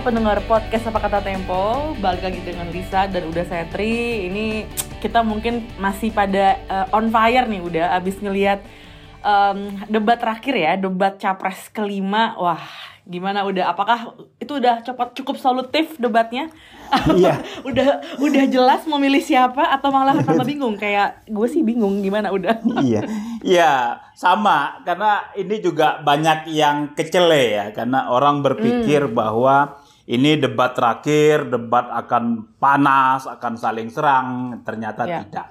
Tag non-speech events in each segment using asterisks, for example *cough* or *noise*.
Pendengar podcast Apa Kata Tempo? Balik lagi dengan Lisa dan udah saya Tri Ini kita mungkin masih pada uh, on fire nih Udah abis ngeliat um, debat terakhir ya Debat capres kelima. Wah gimana udah apakah itu udah cepat cukup solutif debatnya? Iya. *laughs* udah udah jelas mau milih siapa atau malah *laughs* tambah bingung? Kayak gue sih bingung gimana udah iya, iya sama. Karena ini juga banyak yang kecele ya karena orang berpikir Hmm. bahwa ini debat terakhir, debat akan panas, akan saling serang, ternyata Ya. tidak.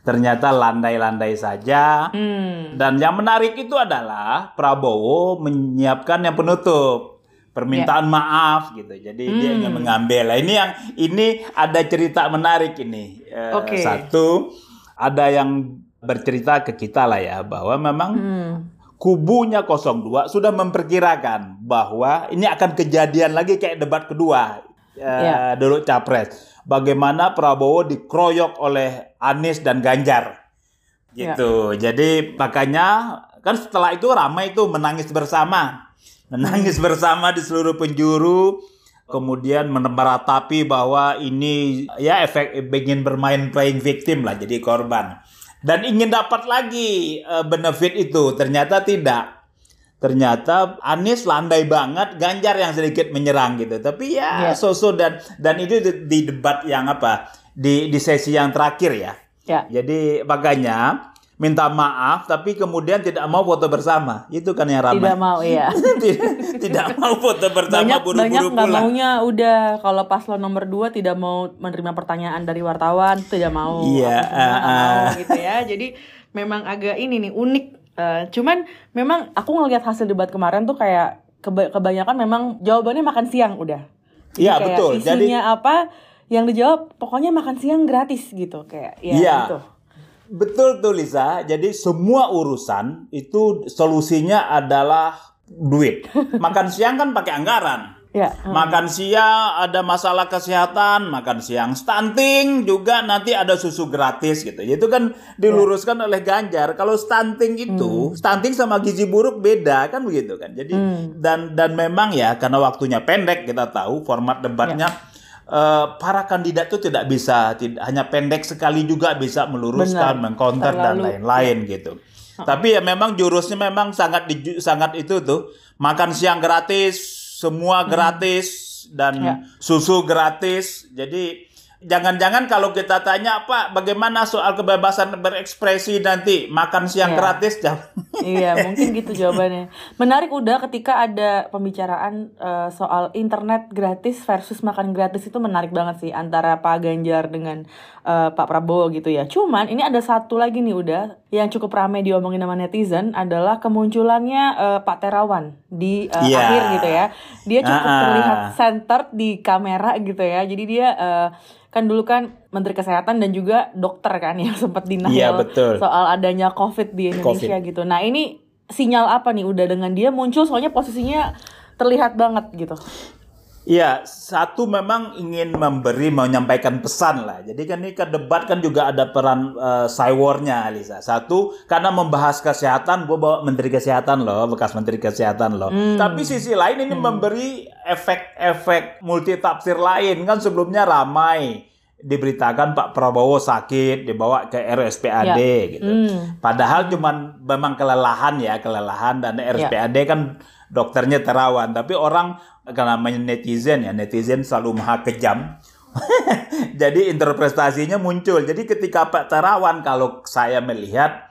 Ternyata landai-landai saja. hmm. Dan yang menarik itu adalah Prabowo menyiapkan yang penutup permintaan maaf gitu. Jadi dia Ya. Hmm. ingin mengambil. Nah, ini yang ini ada cerita menarik ini. Eh, Oke. Satu ada yang bercerita ke kita lah ya bahwa memang Hmm. Kubunya 02 sudah memperkirakan bahwa ini akan kejadian lagi kayak debat kedua eh, Ya. dulu capres. Bagaimana Prabowo dikeroyok oleh Anies dan Ganjar. Gitu. Jadi makanya kan setelah itu ramai itu menangis bersama. Menangis *laughs* bersama di seluruh penjuru kemudian meratapi bahwa ini ya efek ingin bermain playing victim lah jadi korban dan ingin dapat lagi eh, benefit itu. Ternyata tidak. Ternyata Anies landai banget Ganjar yang sedikit menyerang gitu. Tapi ya Ya. so-so dan dan itu di, di debat yang apa di di sesi yang terakhir ya. Ya. Jadi makanya minta maaf tapi kemudian tidak mau foto bersama. Itu kan yang ramai. Tidak mau ya *laughs* tidak, tidak mau foto bersama banyak banyak buru-buru nggak pulang. maunya udah. Kalau paslon nomor 2 tidak mau menerima pertanyaan dari wartawan tidak mau. Iya, apa semua, nggak ah, mau ah. gitu ya. Jadi memang agak ini nih unik. Eh, cuman memang aku ngelihat hasil debat kemarin tuh kayak keba- kebanyakan memang jawabannya makan siang udah. Jadi Iya, betul. Jadi- isunya apa yang dijawab pokoknya makan siang gratis gitu kayak ya Iya. gitu Betul tuh Lisa. Jadi semua urusan itu solusinya adalah duit. *laughs* Makan siang kan pakai anggaran. ya Makan siang ada masalah kesehatan, makan siang stunting juga nanti ada susu gratis gitu. Itu kan diluruskan oleh Ganjar. Kalau stunting itu, stunting sama gizi buruk beda kan begitu kan. Jadi dan dan memang ya karena waktunya pendek kita tahu format debatnya eh, para kandidat itu tidak bisa tidak hanya pendek sekali juga bisa meluruskan, Benar. mengcounter dan lain-lain gitu. Tapi ya memang jurusnya memang sangat di, sangat itu tuh makan siang gratis, semua gratis dan Ya. susu gratis. Jadi jangan-jangan kalau kita tanya Pak bagaimana soal kebebasan berekspresi nanti makan siang Ya. gratis. *laughs* Iya, mungkin gitu jawabannya. Menarik udah ketika ada pembicaraan eh, soal internet gratis versus makan gratis itu menarik banget sih antara Pak Ganjar dengan eh, Pak Prabowo gitu ya. Cuman ini ada satu lagi nih udah yang cukup ramai diomongin sama netizen adalah kemunculannya eh, Pak Terawan di eh, Iya. akhir gitu ya. Dia cukup Ah, ah. terlihat centered di kamera gitu ya. Jadi dia eh, kan dulu kan Menteri Kesehatan dan juga dokter kan yang *laughs* sempat denial Iya, betul. soal adanya COVID di Indonesia gitu. Nah ini sinyal apa nih udah dengan dia muncul soalnya posisinya terlihat banget gitu. Iya, satu memang ingin memberi menyampaikan pesan lah. Jadi kan ini kan debat kan juga ada peran uh, cywarnya, Lisa. Satu karena membahas kesehatan, gue bawa Menteri Kesehatan loh, bekas Menteri Kesehatan loh. Tapi sisi lain ini memberi efek-efek multi tafsir lain kan sebelumnya ramai diberitakan Pak Prabowo sakit dibawa ke RSPAD gitu. Hmm. Padahal cuman memang kelelahan ya, kelelahan dan RSPAD kan dokternya terawan, tapi orang namanya netizen ya, netizen selalu maha kejam. *laughs* Jadi interpretasinya muncul. Jadi ketika Pak Terawan kalau saya melihat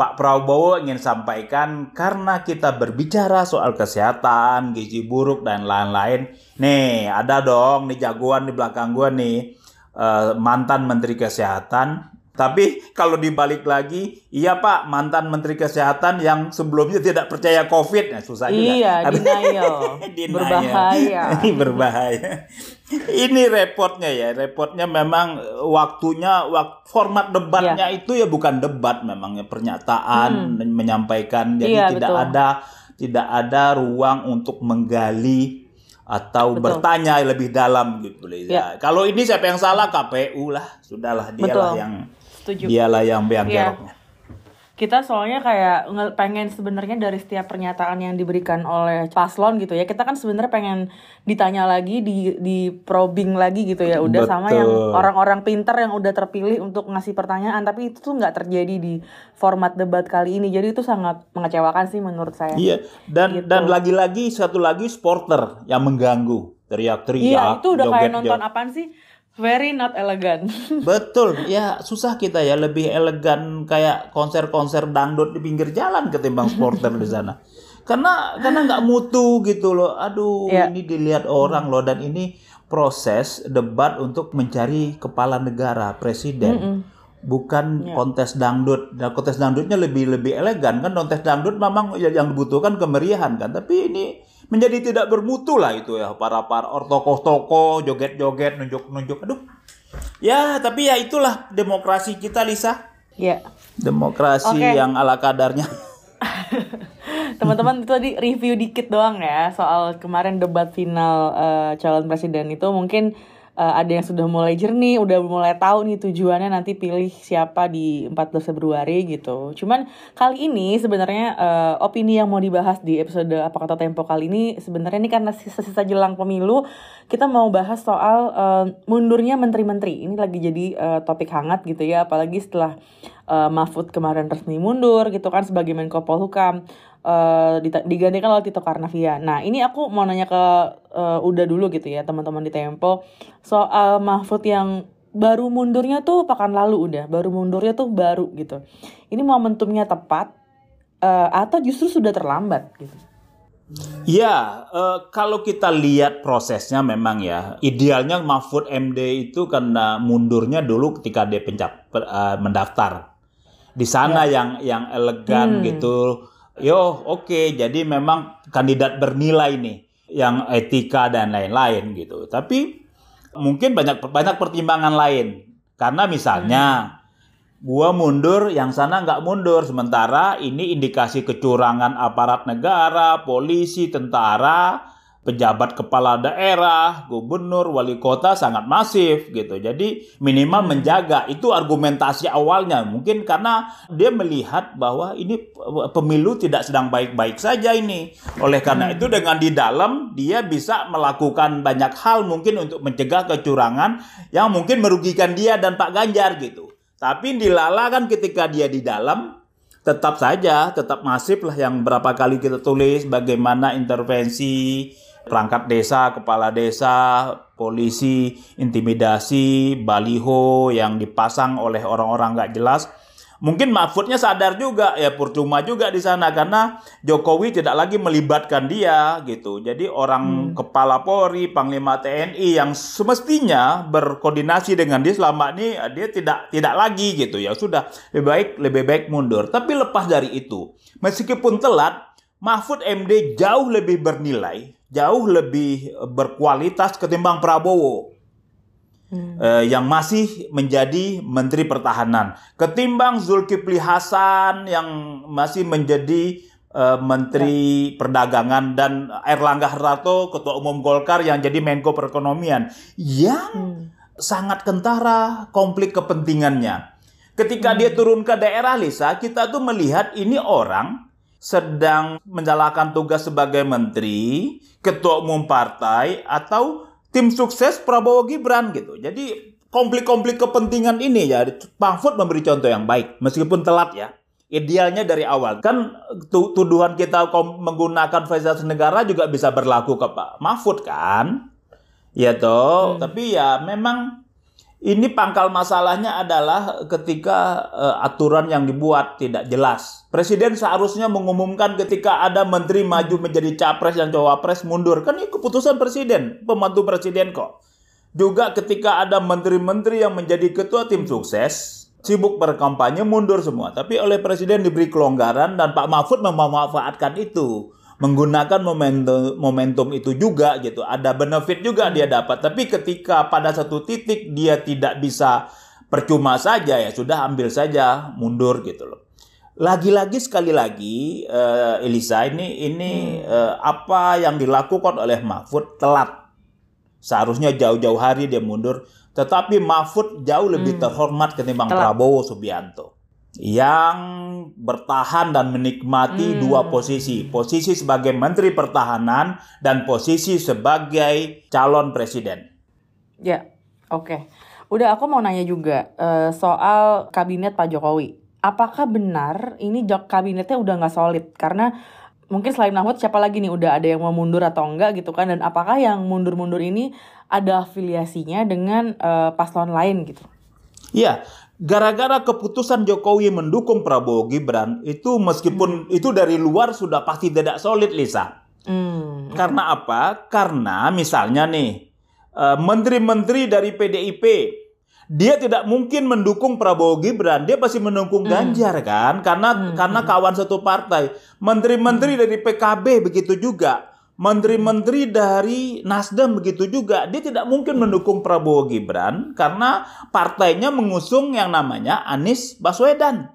Pak Prabowo ingin sampaikan karena kita berbicara soal kesehatan, gizi buruk dan lain-lain. Nih, ada dong nih jagoan di belakang gua nih eh, mantan Menteri Kesehatan. Tapi kalau dibalik lagi, iya Pak, mantan Menteri Kesehatan yang sebelumnya tidak percaya COVID, nah, susah juga. Iya, denial. *laughs* Denial. Berbahaya. *laughs* Ini berbahaya. Ini repotnya ya, repotnya memang waktunya wak- format debatnya Iya. itu ya bukan debat memang ya pernyataan men- menyampaikan jadi Hmm. Iya, tidak betul. ada tidak ada ruang untuk menggali atau Betul. bertanya lebih dalam gitu Liza. Iya. Kalau ini siapa yang salah KPU lah, sudahlah dialah Betul. yang Setuju. dialah yang yang Iya. geroknya. kita soalnya kayak nge- pengen sebenarnya dari setiap pernyataan yang diberikan oleh paslon gitu ya kita kan sebenarnya pengen ditanya lagi di di probing lagi gitu ya udah sama yang Betul. orang-orang pinter yang udah terpilih untuk ngasih pertanyaan tapi itu tuh nggak terjadi di format debat kali ini jadi itu sangat mengecewakan sih menurut saya Iya, dan Gitu. dan lagi-lagi satu lagi supporter yang mengganggu, teriak-teriak, iya itu udah kayak nonton apaan sih very not elegant *laughs* Betul, ya susah kita ya lebih elegan kayak konser-konser dangdut di pinggir jalan ketimbang *laughs* supporter di sana. Karena karena nggak mutu gitu loh. Aduh, Iya. ini dilihat orang loh dan ini proses debat untuk mencari kepala negara presiden. Bukan Iya. kontes dangdut. Dan kontes dangdutnya lebih lebih elegan kan kontes dangdut memang ya- yang dibutuhkan kemeriahan kan. Tapi ini menjadi tidak bermutu lah itu ya para para tokoh-tokoh joget-joget nunjuk-nunjuk. Aduh, Ya, tapi ya itulah demokrasi kita, Lisa. ya Demokrasi Oke. yang ala kadarnya. *laughs* teman-teman itu tadi review dikit doang ya soal kemarin debat final eh, calon presiden itu mungkin eh, ada yang sudah mulai jernih, udah mulai tahu nih tujuannya nanti pilih siapa di 14 Februari gitu. Cuman kali ini sebenarnya eh, opini yang mau dibahas di episode apa kata Tempo kali ini sebenarnya ini karena sisa-sisa jelang pemilu kita mau bahas soal eh, mundurnya menteri-menteri. Ini lagi jadi eh, topik hangat gitu ya, apalagi setelah eh, Mahfud kemarin resmi mundur gitu kan sebagai Menko Polhukam dita- digantikan oleh Tito Karnavian. Nah ini aku mau nanya ke eh, Uda dulu gitu ya teman-teman di Tempo soal Mahfud yang baru mundurnya tuh pekan lalu udah, baru mundurnya tuh baru gitu. Ini momentumnya tepat eh, atau justru sudah terlambat gitu? Ya, eh, kalau kita lihat prosesnya memang ya, idealnya Mahfud MD itu karena mundurnya dulu ketika dia pencap eh, mendaftar. Di sana yang yang elegan Hmm. gitu. Yo, oke, jadi memang kandidat bernilai nih, yang etika dan lain-lain gitu. Tapi mungkin banyak banyak pertimbangan lain. Karena misalnya gua mundur, yang sana nggak mundur. Sementara ini indikasi kecurangan aparat negara, polisi, tentara, pejabat kepala daerah, gubernur, wali kota sangat masif gitu. Jadi minimal menjaga itu argumentasi awalnya. Mungkin karena dia melihat bahwa ini pemilu tidak sedang baik-baik saja ini. Oleh karena itu dengan di dalam dia bisa melakukan banyak hal mungkin untuk mencegah kecurangan yang mungkin merugikan dia dan Pak Ganjar gitu. Tapi dilala kan ketika dia di dalam tetap saja tetap masif lah yang berapa kali kita tulis bagaimana intervensi perangkat desa, kepala desa, polisi, intimidasi, baliho yang dipasang oleh orang-orang nggak jelas. Mungkin Mahfudnya sadar juga ya percuma juga di sana karena Jokowi tidak lagi melibatkan dia gitu. Jadi orang kepala Polri, Panglima TNI yang semestinya berkoordinasi dengan dia selama ini dia tidak tidak lagi gitu ya. Sudah lebih baik lebih baik mundur. Tapi lepas dari itu, meskipun telat, Mahfud MD jauh lebih bernilai, jauh lebih berkualitas ketimbang Prabowo eh, yang masih menjadi Menteri Pertahanan, ketimbang Zulkifli Hasan yang masih menjadi eh, Menteri Perdagangan dan Erlangga Hartarto Ketua Umum Golkar yang jadi Menko Perekonomian yang sangat kentara konflik kepentingannya. Ketika dia turun ke daerah Lisa, kita tuh melihat ini orang sedang menjalankan tugas sebagai menteri, ketua umum partai atau tim sukses Prabowo Gibran gitu. Jadi konflik-konflik kepentingan ini ya Mahfud memberi contoh yang baik meskipun telat ya. Idealnya dari awal kan tu- tuduhan kita menggunakan fasilitas negara juga bisa berlaku ke Pak Mahfud kan? Ya toh, tapi ya memang ini pangkal masalahnya adalah ketika eh, aturan yang dibuat tidak jelas. Presiden seharusnya mengumumkan ketika ada menteri maju menjadi capres dan cawapres mundur. Kan ini keputusan presiden, pembantu presiden kok. Juga ketika ada menteri-menteri yang menjadi ketua tim sukses, sibuk berkampanye mundur semua. Tapi oleh presiden diberi kelonggaran dan Pak Mahfud memanfaatkan itu menggunakan momentum momentum itu juga gitu. Ada benefit juga dia dapat. Tapi ketika pada satu titik dia tidak bisa percuma saja ya sudah ambil saja mundur gitu loh. Lagi-lagi sekali lagi eh, Elisa ini ini eh, apa yang dilakukan oleh Mahfud telat. Seharusnya jauh-jauh hari dia mundur, tetapi Mahfud jauh lebih terhormat ketimbang Telat. Prabowo Subianto. Yang bertahan dan menikmati hmm. dua posisi, posisi sebagai Menteri Pertahanan dan posisi sebagai calon presiden. Ya, oke. Okay. Udah aku mau nanya juga uh, soal kabinet Pak Jokowi. Apakah benar ini kabinetnya udah nggak solid karena mungkin selain Mahfud siapa lagi nih udah ada yang mau mundur atau enggak gitu kan dan apakah yang mundur-mundur ini ada afiliasinya dengan uh, paslon lain gitu? Iya, gara-gara keputusan Jokowi mendukung Prabowo Gibran itu meskipun hmm. itu dari luar sudah pasti tidak solid Lisa. Hmm. Karena apa? Karena misalnya nih eh, menteri-menteri dari PDIP dia tidak mungkin mendukung Prabowo Gibran, dia pasti mendukung hmm. Ganjar kan, karena hmm. karena kawan satu partai. Menteri-menteri hmm. dari PKB begitu juga, menteri-menteri dari Nasdem begitu juga, dia tidak mungkin mendukung Prabowo Gibran karena partainya mengusung yang namanya Anies Baswedan.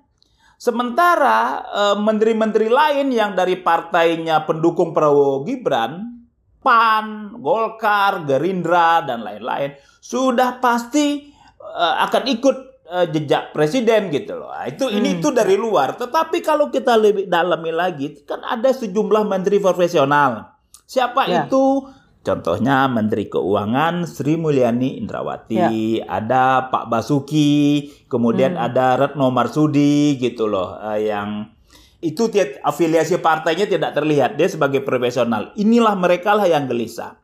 Sementara eh, menteri-menteri lain yang dari partainya pendukung Prabowo Gibran, PAN, Golkar, Gerindra dan lain-lain sudah pasti uh, akan ikut uh, jejak presiden gitu loh. Nah, itu hmm. ini itu dari luar. Tetapi kalau kita lebih dalami lagi, kan ada sejumlah menteri profesional. Siapa ya. itu? Contohnya Menteri Keuangan Sri Mulyani Indrawati, ya. ada Pak Basuki, kemudian hmm. ada Retno Marsudi gitu loh, uh, yang itu afiliasi partainya tidak terlihat dia sebagai profesional. Inilah mereka lah yang gelisah.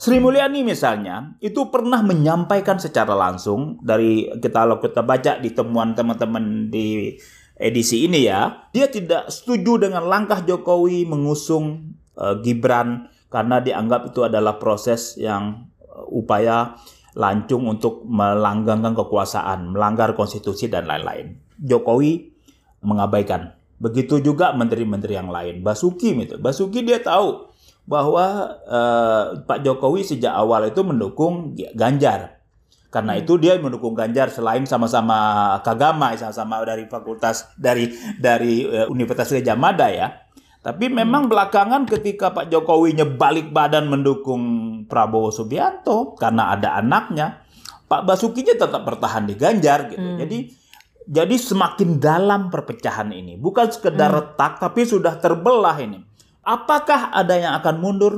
Sri Mulyani misalnya itu pernah menyampaikan secara langsung dari kita kalau kita baca di temuan teman-teman di edisi ini ya, dia tidak setuju dengan langkah Jokowi mengusung uh, Gibran karena dianggap itu adalah proses yang uh, upaya lancung untuk melanggengkan kekuasaan, melanggar konstitusi dan lain-lain. Jokowi mengabaikan. Begitu juga menteri-menteri yang lain. Basuki gitu. Basuki dia tahu bahwa uh, Pak Jokowi sejak awal itu mendukung Ganjar. Karena hmm. itu dia mendukung Ganjar selain sama-sama kagama, sama-sama dari fakultas dari dari uh, Universitas Gajah Mada ya. Tapi memang hmm. belakangan ketika Pak Jokowi balik badan mendukung Prabowo Subianto karena ada anaknya, Pak Basukinya tetap bertahan di Ganjar gitu. Hmm. Jadi jadi semakin dalam perpecahan ini, bukan sekedar hmm. retak tapi sudah terbelah ini. Apakah ada yang akan mundur?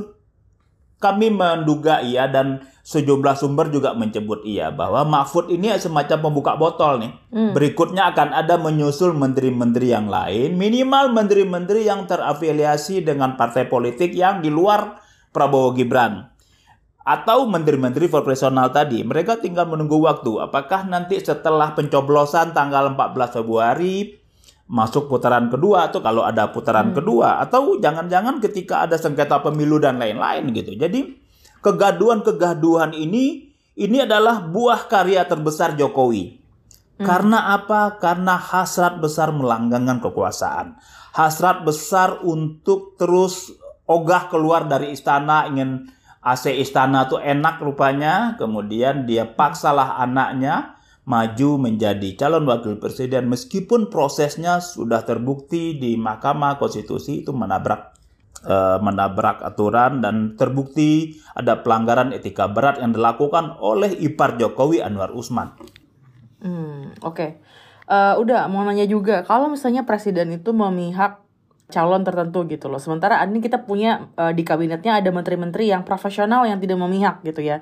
Kami menduga iya dan sejumlah sumber juga menyebut iya bahwa Mahfud ini semacam pembuka botol nih. Hmm. Berikutnya akan ada menyusul menteri-menteri yang lain, minimal menteri-menteri yang terafiliasi dengan partai politik yang di luar Prabowo Gibran. Atau menteri-menteri profesional tadi, mereka tinggal menunggu waktu. Apakah nanti setelah pencoblosan tanggal 14 Februari masuk putaran kedua atau kalau ada putaran hmm. kedua atau jangan-jangan ketika ada sengketa pemilu dan lain-lain gitu. Jadi kegaduhan-kegaduhan ini ini adalah buah karya terbesar Jokowi. Hmm. Karena apa? Karena hasrat besar melanggengkan kekuasaan. Hasrat besar untuk terus ogah keluar dari istana ingin AC istana tuh enak rupanya, kemudian dia paksalah anaknya maju menjadi calon wakil presiden meskipun prosesnya sudah terbukti di Mahkamah Konstitusi itu menabrak uh, menabrak aturan dan terbukti ada pelanggaran etika berat yang dilakukan oleh ipar Jokowi Anwar Usman. Hmm, oke. Okay. Eh, udah mau nanya juga kalau misalnya presiden itu memihak calon tertentu gitu loh. Sementara ini kita punya uh, di kabinetnya ada menteri-menteri yang profesional yang tidak memihak gitu ya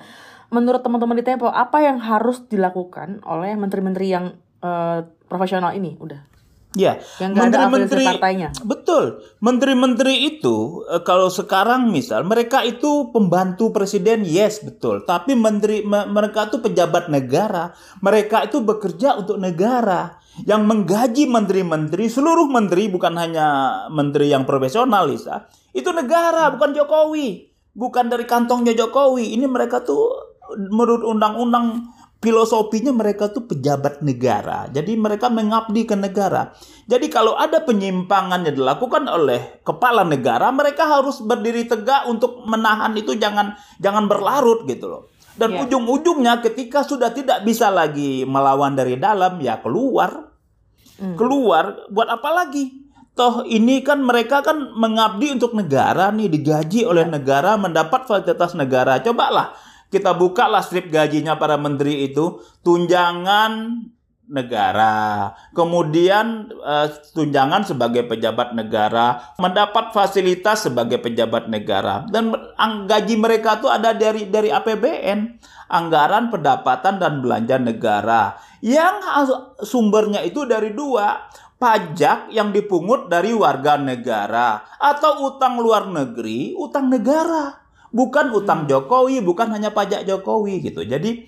menurut teman-teman di Tempo apa yang harus dilakukan oleh menteri-menteri yang uh, profesional ini udah Ya, yang menteri-menteri partainya. Betul. Menteri-menteri itu eh, kalau sekarang misal mereka itu pembantu presiden, yes betul. Tapi menteri mereka itu pejabat negara. Mereka itu bekerja untuk negara. Yang menggaji menteri-menteri, seluruh menteri bukan hanya menteri yang profesional, Lisa. Itu negara, bukan Jokowi. Bukan dari kantongnya Jokowi. Ini mereka tuh menurut undang-undang filosofinya mereka tuh pejabat negara. Jadi mereka mengabdi ke negara. Jadi kalau ada penyimpangan yang dilakukan oleh kepala negara, mereka harus berdiri tegak untuk menahan itu jangan jangan berlarut gitu loh. Dan yeah. ujung-ujungnya ketika sudah tidak bisa lagi melawan dari dalam ya keluar. Hmm. Keluar buat apa lagi? Toh ini kan mereka kan mengabdi untuk negara nih digaji oleh ya. negara mendapat fasilitas negara. Cobalah kita bukalah strip gajinya para menteri itu tunjangan negara, kemudian uh, tunjangan sebagai pejabat negara, mendapat fasilitas sebagai pejabat negara, dan gaji mereka tuh ada dari dari APBN, anggaran pendapatan dan belanja negara, yang sumbernya itu dari dua, pajak yang dipungut dari warga negara atau utang luar negeri, utang negara. Bukan utang hmm. Jokowi, bukan hanya pajak Jokowi gitu. Jadi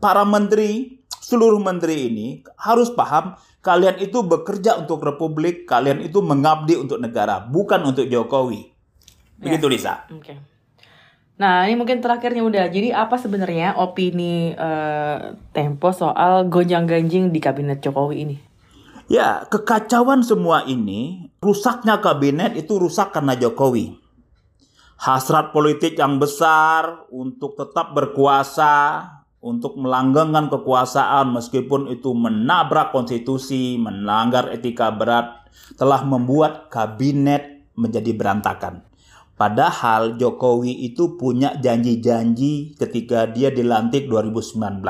para menteri seluruh menteri ini harus paham kalian itu bekerja untuk republik, kalian itu mengabdi untuk negara, bukan untuk Jokowi. Begitu Lisa. Oke. Okay. Nah, ini mungkin terakhirnya udah. Jadi apa sebenarnya opini uh, Tempo soal gonjang-ganjing di kabinet Jokowi ini? Ya, kekacauan semua ini, rusaknya kabinet itu rusak karena Jokowi. Hasrat politik yang besar untuk tetap berkuasa, untuk melanggengkan kekuasaan meskipun itu menabrak konstitusi, melanggar etika berat, telah membuat kabinet menjadi berantakan. Padahal Jokowi itu punya janji-janji ketika dia dilantik 2019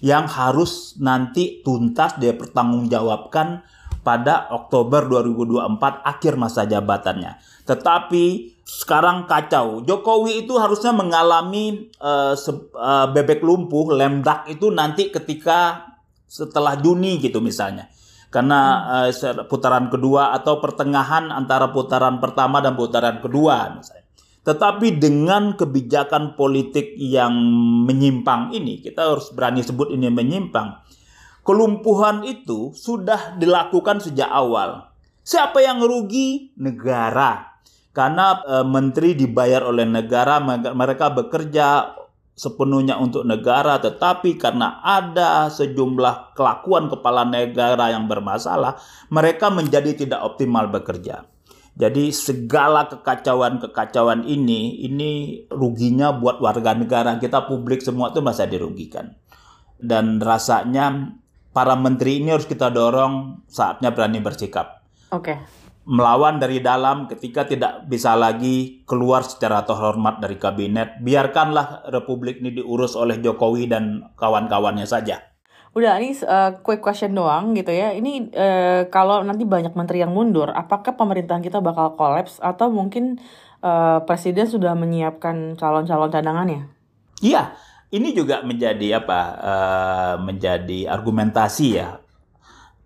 yang harus nanti tuntas dia pertanggungjawabkan pada Oktober 2024 akhir masa jabatannya. Tetapi sekarang kacau. Jokowi itu harusnya mengalami uh, uh, bebek lumpuh, lemdak itu nanti ketika setelah Juni gitu misalnya. Karena uh, putaran kedua atau pertengahan antara putaran pertama dan putaran kedua misalnya. Tetapi dengan kebijakan politik yang menyimpang ini, kita harus berani sebut ini menyimpang. Kelumpuhan itu sudah dilakukan sejak awal. Siapa yang rugi? Negara karena e, menteri dibayar oleh negara mereka bekerja sepenuhnya untuk negara tetapi karena ada sejumlah kelakuan kepala negara yang bermasalah mereka menjadi tidak optimal bekerja. Jadi segala kekacauan-kekacauan ini ini ruginya buat warga negara kita publik semua itu masa dirugikan. Dan rasanya para menteri ini harus kita dorong saatnya berani bersikap. Oke. Okay melawan dari dalam ketika tidak bisa lagi keluar secara terhormat dari kabinet. Biarkanlah republik ini diurus oleh Jokowi dan kawan-kawannya saja. Udah ini uh, quick question doang gitu ya. Ini uh, kalau nanti banyak menteri yang mundur, apakah pemerintahan kita bakal kolaps atau mungkin uh, presiden sudah menyiapkan calon-calon cadangannya? Iya, ini juga menjadi apa? Uh, menjadi argumentasi ya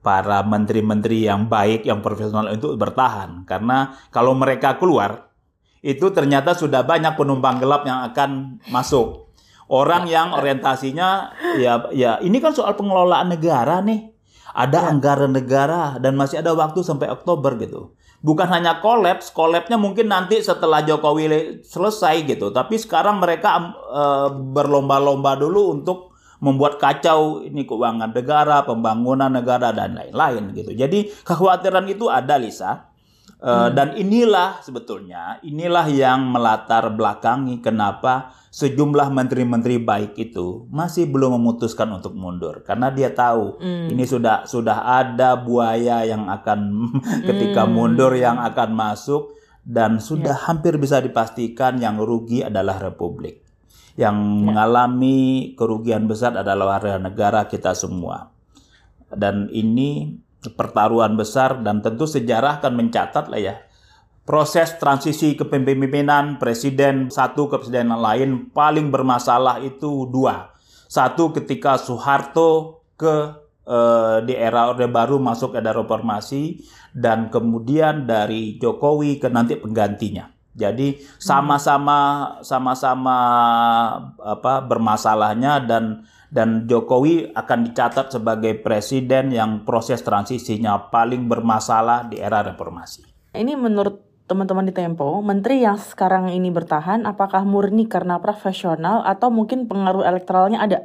para menteri-menteri yang baik, yang profesional itu bertahan. Karena kalau mereka keluar, itu ternyata sudah banyak penumpang gelap yang akan masuk. Orang yang orientasinya ya ya ini kan soal pengelolaan negara nih. Ada ya. anggaran negara dan masih ada waktu sampai Oktober gitu. Bukan hanya kolaps, kolapsnya mungkin nanti setelah Jokowi selesai gitu. Tapi sekarang mereka uh, berlomba-lomba dulu untuk membuat kacau ini keuangan negara, pembangunan negara dan lain-lain gitu. Jadi kekhawatiran itu ada Lisa. Uh, hmm. Dan inilah sebetulnya inilah yang melatar belakangi kenapa sejumlah menteri-menteri baik itu masih belum memutuskan untuk mundur karena dia tahu hmm. ini sudah sudah ada buaya yang akan *laughs* ketika hmm. mundur yang akan masuk dan sudah yeah. hampir bisa dipastikan yang rugi adalah republik yang ya. mengalami kerugian besar adalah warga negara kita semua. Dan ini pertaruhan besar dan tentu sejarah akan mencatat lah ya. Proses transisi kepemimpinan presiden satu ke presiden lain paling bermasalah itu dua. Satu ketika Soeharto ke eh, di era Orde Baru masuk era reformasi dan kemudian dari Jokowi ke nanti penggantinya. Jadi sama-sama sama-sama apa bermasalahnya dan dan Jokowi akan dicatat sebagai presiden yang proses transisinya paling bermasalah di era reformasi. Ini menurut teman-teman di Tempo, menteri yang sekarang ini bertahan apakah murni karena profesional atau mungkin pengaruh elektoralnya ada?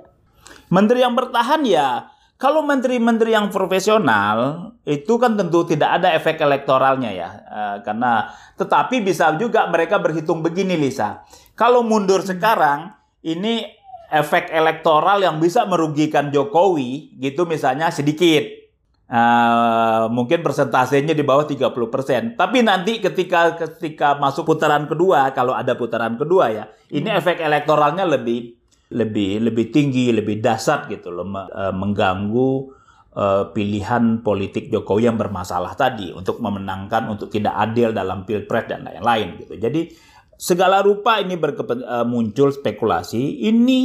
Menteri yang bertahan ya kalau menteri-menteri yang profesional itu kan tentu tidak ada efek elektoralnya ya, uh, karena tetapi bisa juga mereka berhitung begini Lisa. Kalau mundur sekarang ini efek elektoral yang bisa merugikan Jokowi gitu misalnya sedikit. Uh, mungkin persentasenya di bawah 30%. Tapi nanti ketika ketika masuk putaran kedua, kalau ada putaran kedua ya, ini hmm. efek elektoralnya lebih lebih lebih tinggi, lebih dasar gitu loh, mengganggu uh, pilihan politik Jokowi yang bermasalah tadi untuk memenangkan untuk tidak adil dalam pilpres dan lain-lain gitu. Jadi segala rupa ini berkepen, uh, muncul spekulasi. Ini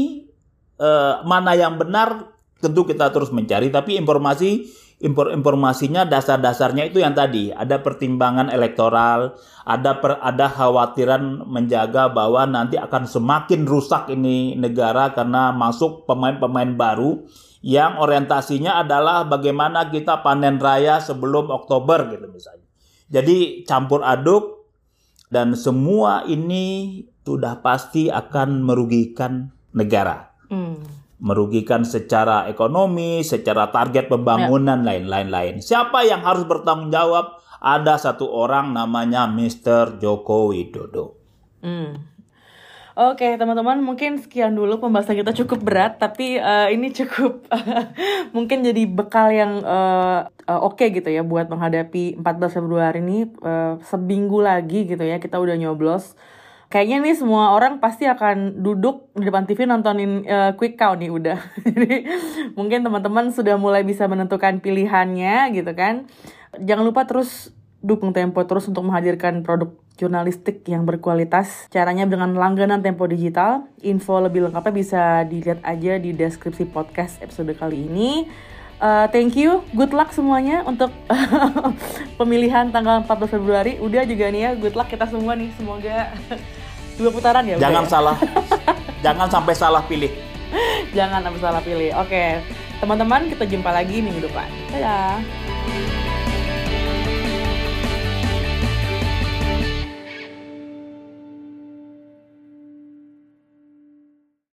uh, mana yang benar tentu kita terus mencari tapi informasi informasinya dasar-dasarnya itu yang tadi ada pertimbangan elektoral, ada per, ada khawatiran menjaga bahwa nanti akan semakin rusak ini negara karena masuk pemain-pemain baru yang orientasinya adalah bagaimana kita panen raya sebelum Oktober gitu misalnya. Jadi campur aduk dan semua ini sudah pasti akan merugikan negara. Hmm merugikan secara ekonomi, secara target pembangunan ya. lain-lain-lain. Siapa yang harus bertanggung jawab? Ada satu orang namanya Mr. Joko Widodo. Hmm. Oke teman-teman mungkin sekian dulu pembahasan kita cukup berat tapi uh, ini cukup *laughs* mungkin jadi bekal yang uh, uh, oke okay gitu ya buat menghadapi 14 Februari ini uh, seminggu lagi gitu ya kita udah nyoblos kayaknya nih semua orang pasti akan duduk di depan TV nontonin uh, quick count nih udah. *laughs* Jadi mungkin teman-teman sudah mulai bisa menentukan pilihannya gitu kan. Jangan lupa terus dukung Tempo terus untuk menghadirkan produk jurnalistik yang berkualitas. Caranya dengan langganan Tempo Digital. Info lebih lengkapnya bisa dilihat aja di deskripsi podcast episode kali ini. Uh, thank you, good luck semuanya untuk *laughs* pemilihan tanggal 14 Februari. Udah juga nih ya, good luck kita semua nih. Semoga *laughs* dua putaran ya. Jangan ya? salah, *laughs* jangan sampai salah pilih. jangan sampai salah pilih. Oke, teman-teman kita jumpa lagi minggu depan. Dadah.